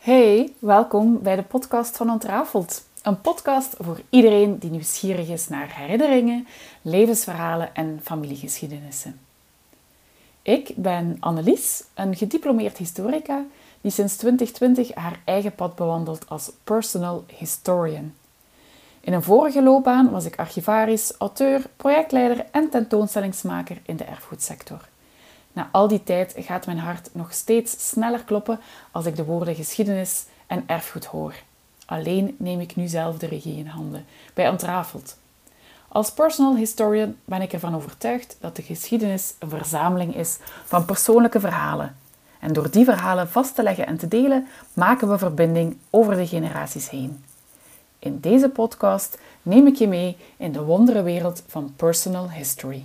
Hey, welkom bij de podcast van Ontrafeld. Een podcast voor iedereen die nieuwsgierig is naar herinneringen, levensverhalen en familiegeschiedenissen. Ik ben Annelies, een gediplomeerd historica die sinds 2020 haar eigen pad bewandelt als personal historian. In een vorige loopbaan was ik archivaris, auteur, projectleider en tentoonstellingsmaker in de erfgoedsector. Na al die tijd gaat mijn hart nog steeds sneller kloppen als ik de woorden geschiedenis en erfgoed hoor. Alleen neem ik nu zelf de regie in handen, bij Ontrafeld. Als personal historian ben ik ervan overtuigd dat de geschiedenis een verzameling is van persoonlijke verhalen. En door die verhalen vast te leggen en te delen, maken we verbinding over de generaties heen. In deze podcast neem ik je mee in de wonderenwereld van personal history.